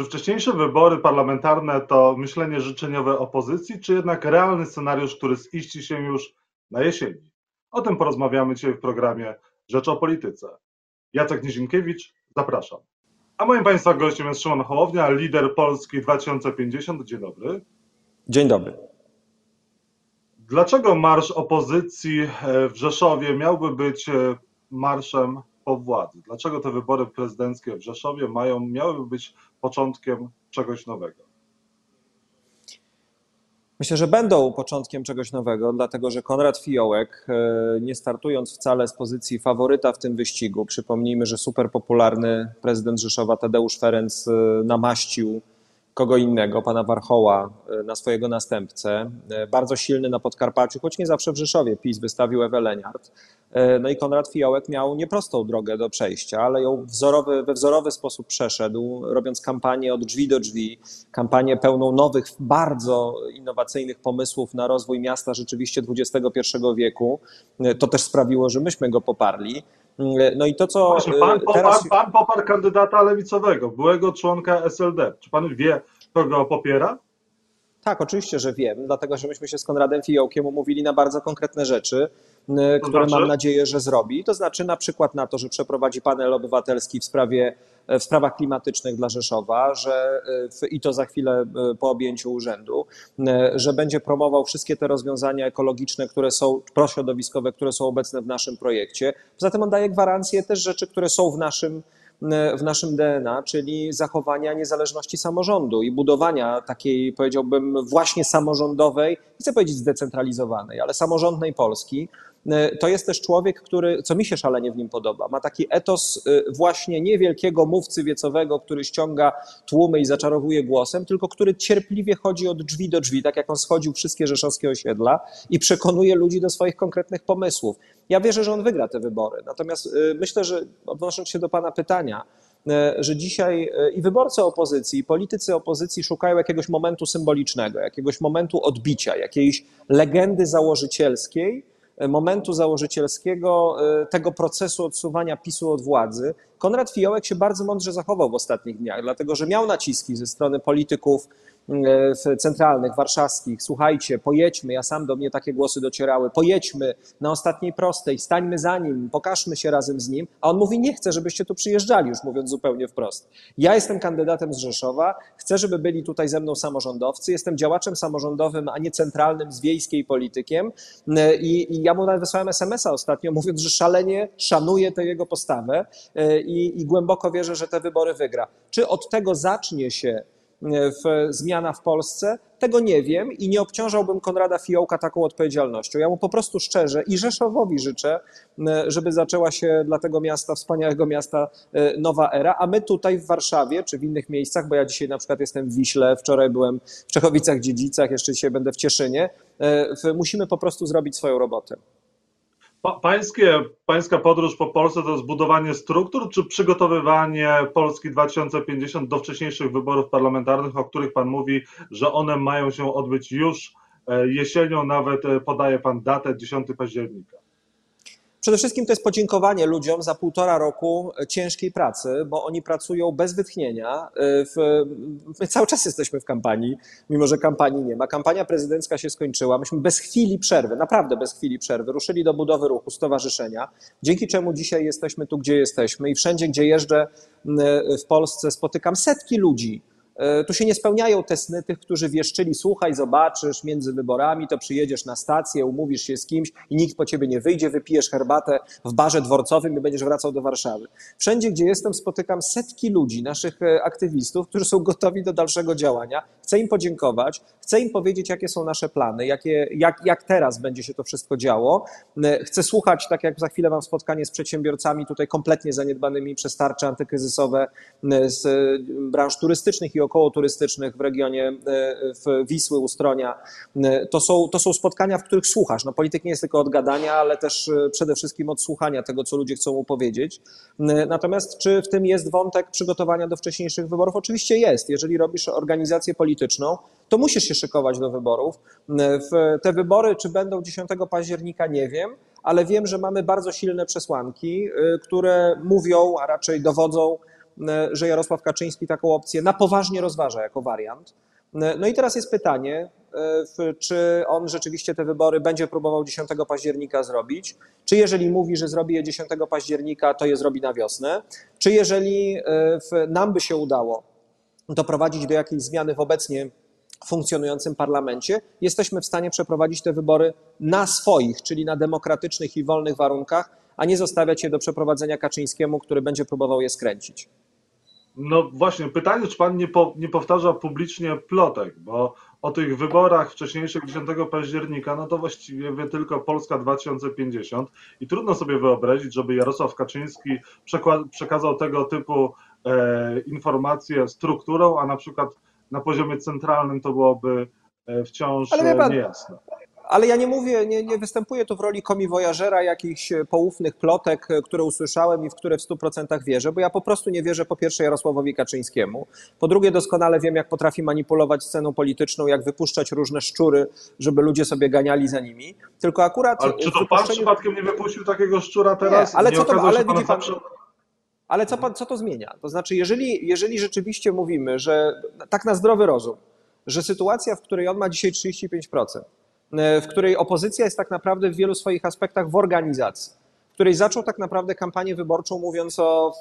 Czy wcześniejsze wybory parlamentarne to myślenie życzeniowe opozycji, czy jednak realny scenariusz, który ziści się już na jesieni? O tym porozmawiamy dzisiaj w programie Rzecz o Polityce. Jacek Nizinkiewicz, zapraszam. A moim Państwa gościem jest Szymon Hołownia, lider Polski 2050. Dzień dobry. Dzień dobry. Dlaczego marsz opozycji w Rzeszowie miałby być e, marszem po władzy? Dlaczego te wybory prezydenckie w Rzeszowie mają, miałyby być początkiem czegoś nowego? Myślę, że będą początkiem czegoś nowego, dlatego że Konrad Fiołek, e, nie startując wcale z pozycji faworyta w tym wyścigu, przypomnijmy, że super popularny prezydent Rzeszowa Tadeusz Ferenc e, namaścił kogo innego, pana Warchoła, e, na swojego następcę. E, bardzo silny na Podkarpaciu, choć nie zawsze w Rzeszowie. PiS wystawił Ewę Leniart. E, no i Konrad Fiołek miał nieprostą drogę do przejścia, ale ją wzorowy, we wzorowy sposób przeszedł, robiąc kampanię od drzwi do drzwi, kampanię pełną nowych, bardzo innowacyjnych pomysłów na rozwój miasta rzeczywiście XXI wieku. To też sprawiło, że myśmy go poparli. No i to, co Właśnie, pan, teraz... poparł, pan poparł kandydata lewicowego, byłego członka SLD. Czy pan wie, kogo popiera? Tak, oczywiście, że wiem, dlatego że myśmy się z Konradem Fiołkiem umówili na bardzo konkretne rzeczy, to które znaczy? mam nadzieję, że zrobi. To znaczy na przykład na to, że przeprowadzi panel obywatelski w sprawie w sprawach klimatycznych dla Rzeszowa, że e, i to za chwilę e, po objęciu urzędu, e, że będzie promował wszystkie te rozwiązania ekologiczne, które są prośrodowiskowe, które są obecne w naszym projekcie. Poza tym on daje gwarancje też rzeczy, które są w naszym w naszym DNA, czyli zachowania niezależności samorządu i budowania takiej, powiedziałbym, właśnie samorządowej, chcę powiedzieć zdecentralizowanej, ale samorządnej Polski, E, to jest też człowiek, który, co mi się szalenie w nim podoba, ma taki etos e, właśnie niewielkiego mówcy wiecowego, który ściąga tłumy i zaczarowuje głosem, tylko który cierpliwie chodzi od drzwi do drzwi, tak jak on schodził wszystkie rzeszowskie osiedla i przekonuje ludzi do swoich konkretnych pomysłów. Ja wierzę, że on wygra te wybory. Natomiast e, myślę, że odnosząc się do Pana pytania, że dzisiaj i wyborcy opozycji, i politycy opozycji szukają jakiegoś momentu symbolicznego, jakiegoś momentu odbicia, jakiejś legendy założycielskiej, momentu założycielskiego e, tego procesu odsuwania PiSu od władzy. Konrad Fiołek się bardzo mądrze zachował w ostatnich dniach, dlatego że miał naciski ze strony polityków centralnych, warszawskich, słuchajcie, pojedźmy, ja sam do mnie takie głosy docierały, pojedźmy na ostatniej prostej, stańmy za nim, pokażmy się razem z nim, a on mówi, nie chcę, żebyście tu przyjeżdżali, już mówiąc zupełnie wprost. Ja jestem kandydatem z Rzeszowa, chcę, żeby byli tutaj ze mną samorządowcy, jestem działaczem samorządowym, a nie centralnym z wiejskiej politykiem. E, i, i ja mu nawet wysłałem smsa ostatnio, mówiąc, że szalenie szanuję tę jego postawę e, i, i głęboko wierzę, że te wybory wygra. Czy od tego zacznie się w, zmiana w Polsce? Tego nie wiem i nie obciążałbym Konrada Fiołka taką odpowiedzialnością. Ja mu po prostu szczerze i Rzeszowowi życzę, żeby zaczęła się dla tego miasta, wspaniałego miasta, e, nowa era, a my tutaj w Warszawie czy w innych miejscach, bo ja dzisiaj na przykład jestem w Wiśle, wczoraj byłem w Czechowicach-Dziedzicach, jeszcze dzisiaj będę w Cieszynie, e, musimy po prostu zrobić swoją robotę. Pańskie, pańska podróż po Polsce to zbudowanie struktur, czy przygotowywanie Polski 2050 do wcześniejszych wyborów parlamentarnych, o których Pan mówi, że one mają się odbyć już e, jesienią, nawet e, podaje Pan datę 10 października? Przede wszystkim to jest podziękowanie ludziom za półtora roku ciężkiej pracy, bo oni pracują bez wytchnienia. W, my cały czas jesteśmy w kampanii, mimo że kampanii nie ma. Kampania prezydencka się skończyła. Myśmy bez chwili przerwy, naprawdę bez chwili przerwy, ruszyli do budowy ruchu, stowarzyszenia, dzięki czemu dzisiaj jesteśmy tu, gdzie jesteśmy i wszędzie, gdzie jeżdżę w Polsce, spotykam setki ludzi, E, tu się nie spełniają te sny tych, którzy wieszczyli, słuchaj, zobaczysz, między wyborami to przyjedziesz na stację, umówisz się z kimś i nikt po ciebie nie wyjdzie, wypijesz herbatę w barze dworcowym i będziesz wracał do Warszawy. Wszędzie, gdzie jestem, spotykam setki ludzi, naszych e, aktywistów, którzy są gotowi do dalszego działania. Chcę im podziękować, chcę im powiedzieć, jakie są nasze plany, jakie, jak, jak teraz będzie się to wszystko działo. E, chcę słuchać, tak jak za chwilę mam spotkanie z przedsiębiorcami tutaj kompletnie zaniedbanymi przez tarcze antykryzysowe z branż turystycznych i około turystycznych w regionie e, w Wisły, Ustronia. E, to są, to są spotkania, w których słuchasz. No, polityk nie jest tylko od gadania, ale też e, przede wszystkim od słuchania tego, co ludzie chcą mu powiedzieć. Natomiast czy w tym jest wątek przygotowania do wcześniejszych wyborów? Oczywiście jest. Jeżeli robisz organizację polityczną, to musisz się szykować do wyborów. W te wybory, czy będą 10 października, nie wiem, ale wiem, że mamy bardzo silne przesłanki, które mówią, a raczej dowodzą że Jarosław Kaczyński taką opcję na poważnie rozważa jako wariant. No i teraz jest pytanie, czy on rzeczywiście te wybory będzie próbował 10 października zrobić, czy jeżeli mówi, że zrobi je 10 października, to je zrobi na wiosnę, czy jeżeli nam by się udało doprowadzić do jakiejś zmiany w obecnie funkcjonującym parlamencie, jesteśmy w stanie przeprowadzić te wybory na swoich, czyli na demokratycznych i wolnych warunkach, a nie zostawiać je do przeprowadzenia Kaczyńskiemu, który będzie próbował je skręcić. No właśnie, pytanie, czy pan nie, po, nie powtarza publicznie plotek, bo o tych wyborach wcześniejszych 10 października, no to właściwie wie tylko Polska 2050 i trudno sobie wyobrazić, żeby Jarosław Kaczyński przekazał tego typu informacje strukturą, a na przykład na poziomie centralnym to byłoby e, wciąż pan, niejasne. Ale ja nie mówię, nie, nie występuję tu w roli komiwojażera jakichś poufnych plotek, które usłyszałem i w które w 100% wierzę, bo ja po prostu nie wierzę po pierwsze Jarosławowi Kaczyńskiemu, po drugie doskonale wiem, jak potrafi manipulować sceną polityczną, jak wypuszczać różne szczury, żeby ludzie sobie ganiali za nimi. Tylko akurat... Ale czy to pan przypadkiem nie wypuścił takiego szczura teraz? Nie, ale nie co to, ale widzi pan... Ale co, co to zmienia? To znaczy, jeżeli, jeżeli rzeczywiście mówimy, że tak na zdrowy rozum, że sytuacja, w której on ma dzisiaj 35%, w której opozycja jest tak naprawdę w wielu swoich aspektach w organizacji, w której zaczął tak naprawdę kampanię wyborczą mówiąc o,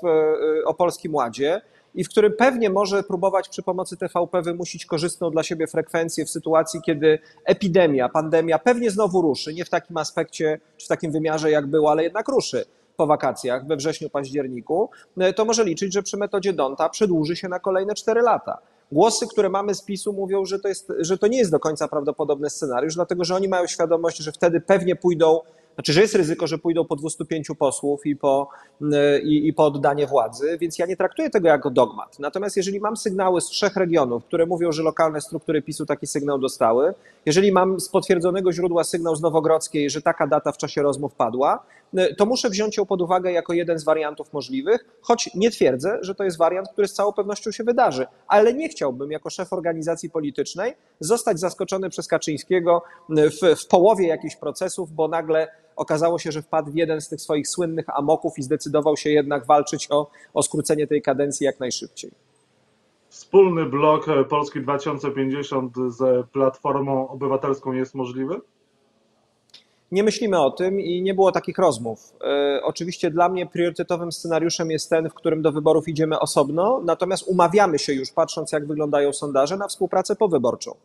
o Polskim Ładzie i w którym pewnie może próbować przy pomocy TVP wymusić korzystną dla siebie frekwencję w sytuacji, kiedy epidemia, pandemia pewnie znowu ruszy, nie w takim aspekcie czy w takim wymiarze jak było, ale jednak ruszy po wakacjach we wrześniu, październiku, to może liczyć, że przy metodzie Donta przedłuży się na kolejne 4 lata. Głosy, które mamy z PiSu mówią, że to, jest, że to nie jest do końca prawdopodobny scenariusz, dlatego że oni mają świadomość, że wtedy pewnie pójdą znaczy, że jest ryzyko, że pójdą po 205 posłów i po, y, i, i po oddanie władzy, więc ja nie traktuję tego jako dogmat. Natomiast jeżeli mam sygnały z trzech regionów, które mówią, że lokalne struktury PiSu taki sygnał dostały, jeżeli mam z potwierdzonego źródła sygnał z Nowogrodzkiej, że taka data w czasie rozmów padła, y, to muszę wziąć ją pod uwagę jako jeden z wariantów możliwych, choć nie twierdzę, że to jest wariant, który z całą pewnością się wydarzy, ale nie chciałbym jako szef organizacji politycznej zostać zaskoczony przez Kaczyńskiego y, w, w połowie jakichś procesów, bo nagle Okazało się, że wpadł w jeden z tych swoich słynnych amoków i zdecydował się jednak walczyć o, o skrócenie tej kadencji jak najszybciej. Wspólny blok Polski 2050 z Platformą Obywatelską jest możliwy? Nie myślimy o tym i nie było takich rozmów. E, oczywiście dla mnie priorytetowym scenariuszem jest ten, w którym do wyborów idziemy osobno, natomiast umawiamy się już, patrząc jak wyglądają sondaże, na współpracę powyborczą.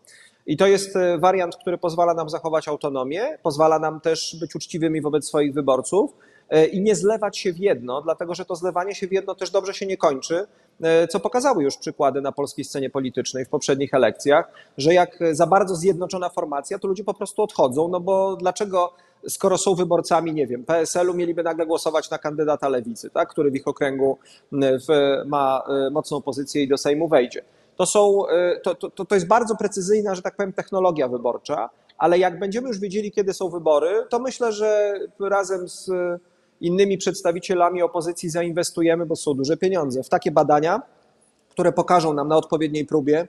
I to jest e, wariant, który pozwala nam zachować autonomię, pozwala nam też być uczciwymi wobec swoich wyborców e, i nie zlewać się w jedno, dlatego że to zlewanie się w jedno też dobrze się nie kończy, e, co pokazały już przykłady na polskiej scenie politycznej w poprzednich elekcjach, że jak za bardzo zjednoczona formacja, to ludzie po prostu odchodzą, no bo dlaczego skoro są wyborcami, nie wiem, PSL-u mieliby nagle głosować na kandydata lewicy, tak, który w ich okręgu ma mocną pozycję i do Sejmu wejdzie to, są, e, to, to, to jest bardzo precyzyjna, że tak powiem, technologia wyborcza, ale jak będziemy już wiedzieli, kiedy są wybory, to myślę, że razem z innymi przedstawicielami opozycji zainwestujemy, bo są duże pieniądze, w takie badania, które pokażą nam na odpowiedniej próbie,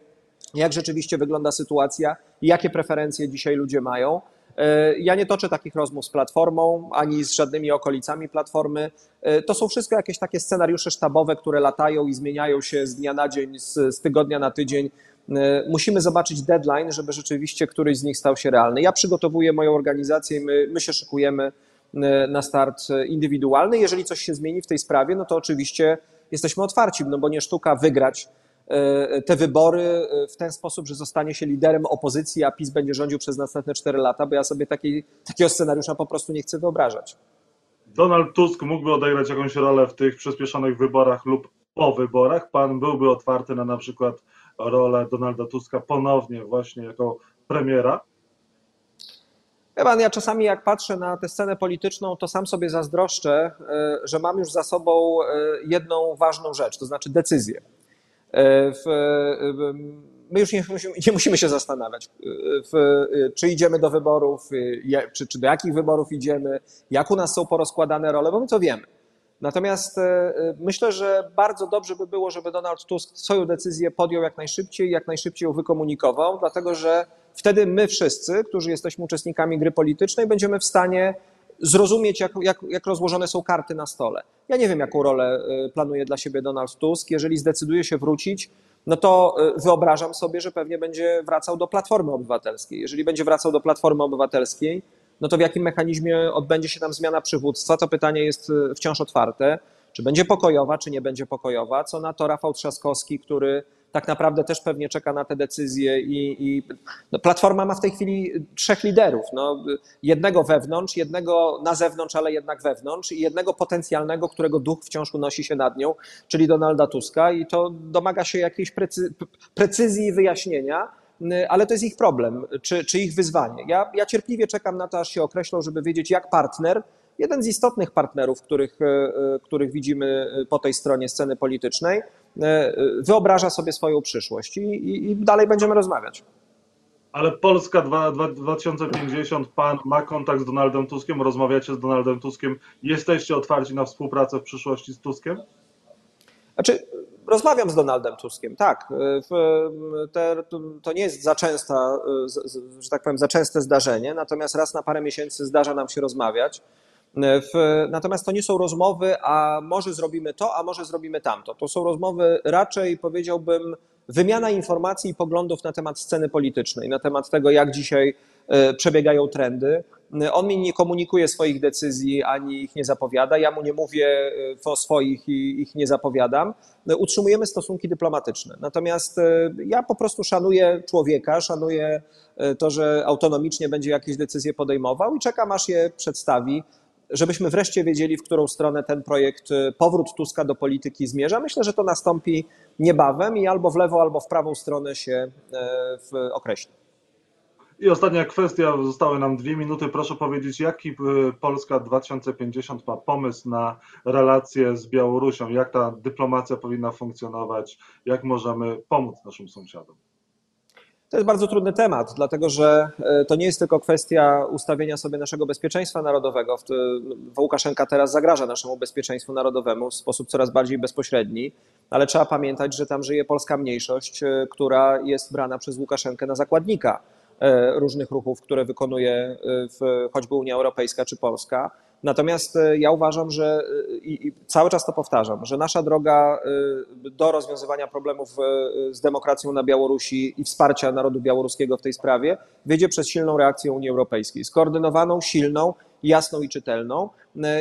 jak rzeczywiście wygląda sytuacja i jakie preferencje dzisiaj ludzie mają. E, ja nie toczę takich rozmów z Platformą, ani z żadnymi okolicami Platformy. E, to są wszystko jakieś takie scenariusze sztabowe, które latają i zmieniają się z dnia na dzień, z, z tygodnia na tydzień. E, musimy zobaczyć deadline, żeby rzeczywiście któryś z nich stał się realny. Ja przygotowuję moją organizację, my, my się szykujemy na start indywidualny. Jeżeli coś się zmieni w tej sprawie, no to oczywiście jesteśmy otwarci, no bo nie sztuka wygrać te wybory e, w ten sposób, że zostanie się liderem opozycji, a PiS będzie rządził przez następne 4 lata, bo ja sobie taki, takiego scenariusza po prostu nie chcę wyobrażać. Donald Tusk mógłby odegrać jakąś rolę w tych przyspieszonych wyborach lub po wyborach. Pan byłby otwarty na na przykład rolę Donalda Tuska ponownie właśnie jako premiera? Pan, ja czasami jak patrzę na tę scenę polityczną, to sam sobie zazdroszczę, e, że mam już za sobą jedną ważną rzecz, to znaczy decyzję. E, w, e, my już nie musimy, nie musimy się zastanawiać, e, w, czy idziemy do wyborów, czy, czy do jakich wyborów idziemy, jak u nas są porozkładane role, bo my to wiemy. Natomiast myślę, że bardzo dobrze by było, żeby Donald Tusk swoją decyzję podjął jak najszybciej, jak najszybciej ją wykomunikował, dlatego że wtedy my wszyscy, którzy jesteśmy uczestnikami gry politycznej, będziemy w stanie zrozumieć, jak, jak, jak rozłożone są karty na stole. Ja nie wiem, jaką rolę planuje dla siebie Donald Tusk. Jeżeli zdecyduje się wrócić, no to wyobrażam sobie, że pewnie będzie wracał do Platformy Obywatelskiej. Jeżeli będzie wracał do Platformy Obywatelskiej, no to w jakim mechanizmie odbędzie się tam zmiana przywództwa, to pytanie jest wciąż otwarte. Czy będzie pokojowa, czy nie będzie pokojowa? Co na to Rafał Trzaskowski, który tak naprawdę też pewnie czeka na te decyzje i, i no Platforma ma w tej chwili trzech liderów. No, jednego wewnątrz, jednego na zewnątrz, ale jednak wewnątrz i jednego potencjalnego, którego duch wciąż unosi się nad nią, czyli Donalda Tuska i to domaga się jakiejś precy, precyzji i wyjaśnienia, ale to jest ich problem, czy, czy ich wyzwanie. Ja, ja cierpliwie czekam na to, aż się określą, żeby wiedzieć, jak partner jeden z istotnych partnerów, których, e, e, których widzimy po tej stronie sceny politycznej, wyobraża sobie swoją przyszłość i, i, i dalej będziemy rozmawiać. Ale Polska 2050, pan ma kontakt z Donaldem Tuskiem, rozmawiacie z Donaldem Tuskiem, jesteście otwarci na współpracę w przyszłości z Tuskiem? Znaczy, rozmawiam z Donaldem Tuskiem, tak. Te, to nie jest za częsta, że tak powiem, za częste zdarzenie, natomiast raz na parę miesięcy zdarza nam się rozmawiać. W, natomiast to nie są rozmowy, a może zrobimy to, a może zrobimy tamto. To są rozmowy raczej, powiedziałbym, wymiana informacji i poglądów na temat sceny politycznej, na temat tego, jak dzisiaj e, przebiegają trendy. On mi nie komunikuje swoich decyzji ani ich nie zapowiada. Ja mu nie mówię e, o swoich i ich nie zapowiadam. Utrzymujemy stosunki dyplomatyczne. Natomiast e, ja po prostu szanuję człowieka, szanuję to, że autonomicznie będzie jakieś decyzje podejmował i czekam, aż je przedstawi żebyśmy wreszcie wiedzieli, w którą stronę ten projekt, y, powrót Tuska do polityki zmierza. Myślę, że to nastąpi niebawem i albo w lewo, albo w prawą stronę się y, określi. I ostatnia kwestia, zostały nam dwie minuty. Proszę powiedzieć, jaki y, Polska 2050 ma pomysł na relacje z Białorusią? Jak ta dyplomacja powinna funkcjonować? Jak możemy pomóc naszym sąsiadom? To jest bardzo trudny temat, dlatego że e, to nie jest tylko kwestia ustawienia sobie naszego bezpieczeństwa narodowego. Łukaszenka teraz zagraża naszemu bezpieczeństwu narodowemu w sposób coraz bardziej bezpośredni, ale trzeba pamiętać, że tam żyje polska mniejszość, e, która jest brana przez Łukaszenkę na zakładnika e, różnych ruchów, które wykonuje choćby Unia Europejska czy Polska. Natomiast e, ja uważam, że e, i, cały czas to powtarzam, że nasza droga e, do rozwiązywania problemów z demokracją na Białorusi i wsparcia narodu białoruskiego w tej sprawie wiedzie przez silną reakcję Unii Europejskiej, skoordynowaną, silną, jasną i czytelną.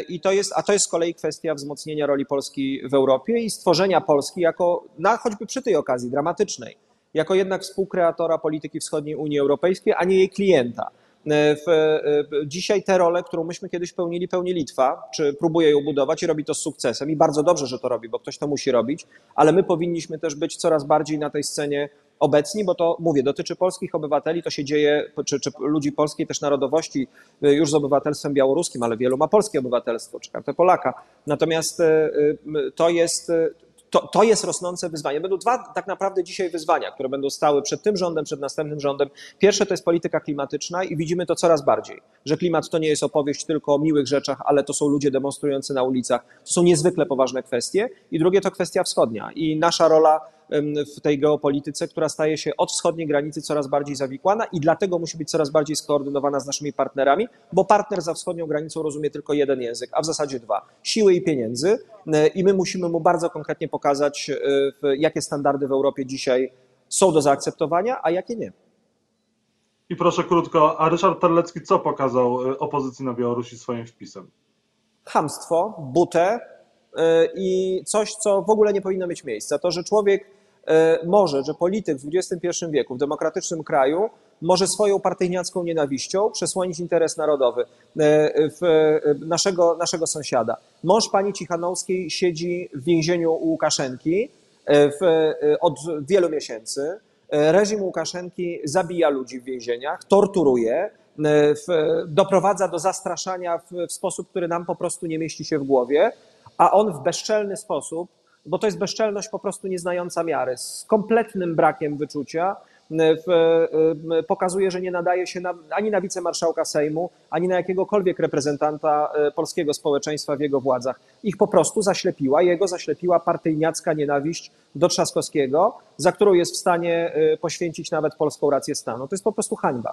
I to jest, a to jest z kolei kwestia wzmocnienia roli Polski w Europie i stworzenia Polski jako, na, choćby przy tej okazji dramatycznej, jako jednak współkreatora polityki wschodniej Unii Europejskiej, a nie jej klienta. E, e, dzisiaj tę rolę, którą myśmy kiedyś pełnili, pełni Litwa, czy próbuje ją budować i robi to z sukcesem. I bardzo dobrze, że to robi, bo ktoś to musi robić, ale my powinniśmy też być coraz bardziej na tej scenie obecni, bo to mówię, dotyczy polskich obywateli, to się dzieje, czy, czy ludzi polskiej też narodowości, e, już z obywatelstwem białoruskim, ale wielu ma polskie obywatelstwo, czy kartę Polaka. Natomiast to jest, to, to jest rosnące wyzwanie. Będą dwa tak naprawdę dzisiaj wyzwania, które będą stały przed tym rządem, przed następnym rządem. Pierwsze to jest polityka klimatyczna i widzimy to coraz bardziej, że klimat to nie jest opowieść tylko o miłych rzeczach, ale to są ludzie demonstrujący na ulicach. To są niezwykle poważne kwestie. I drugie to kwestia wschodnia i nasza rola w tej geopolityce, która staje się od wschodniej granicy coraz bardziej zawikłana i dlatego musi być coraz bardziej skoordynowana z naszymi partnerami, bo partner za wschodnią granicą rozumie tylko jeden język, a w zasadzie dwa: siły i pieniędzy. I my musimy mu bardzo konkretnie pokazać, e, jakie standardy w Europie dzisiaj są do zaakceptowania, a jakie nie. I proszę krótko, a Ryszard Terlecki co pokazał e, opozycji na Białorusi swoim wpisem? Hamstwo, butę, E, i coś, co w ogóle nie powinno mieć miejsca. To, że człowiek e, może, że polityk w XXI wieku, w demokratycznym kraju, może swoją partyjniacką nienawiścią przesłonić interes narodowy e, naszego, naszego sąsiada. Mąż pani Cichanowskiej siedzi w więzieniu u Łukaszenki w, od wielu miesięcy. Reżim Łukaszenki zabija ludzi w więzieniach, torturuje, w, doprowadza do zastraszania w, w sposób, który nam po prostu nie mieści się w głowie a on w bezczelny sposób, bo to jest bezczelność po prostu nieznająca miary, z kompletnym brakiem wyczucia, pokazuje, że nie nadaje się ani na wicemarszałka Sejmu, ani na jakiegokolwiek reprezentanta e, polskiego społeczeństwa w jego władzach. Ich po prostu zaślepiła, jego zaślepiła partyjniacka nienawiść do Trzaskowskiego, za którą jest w stanie e, poświęcić nawet polską rację stanu. To jest po prostu hańba.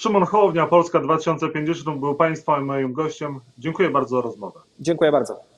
Szymon Hołownia, Polska 2050 był Państwa i moim gościem. Dziękuję bardzo za rozmowę. Dziękuję bardzo.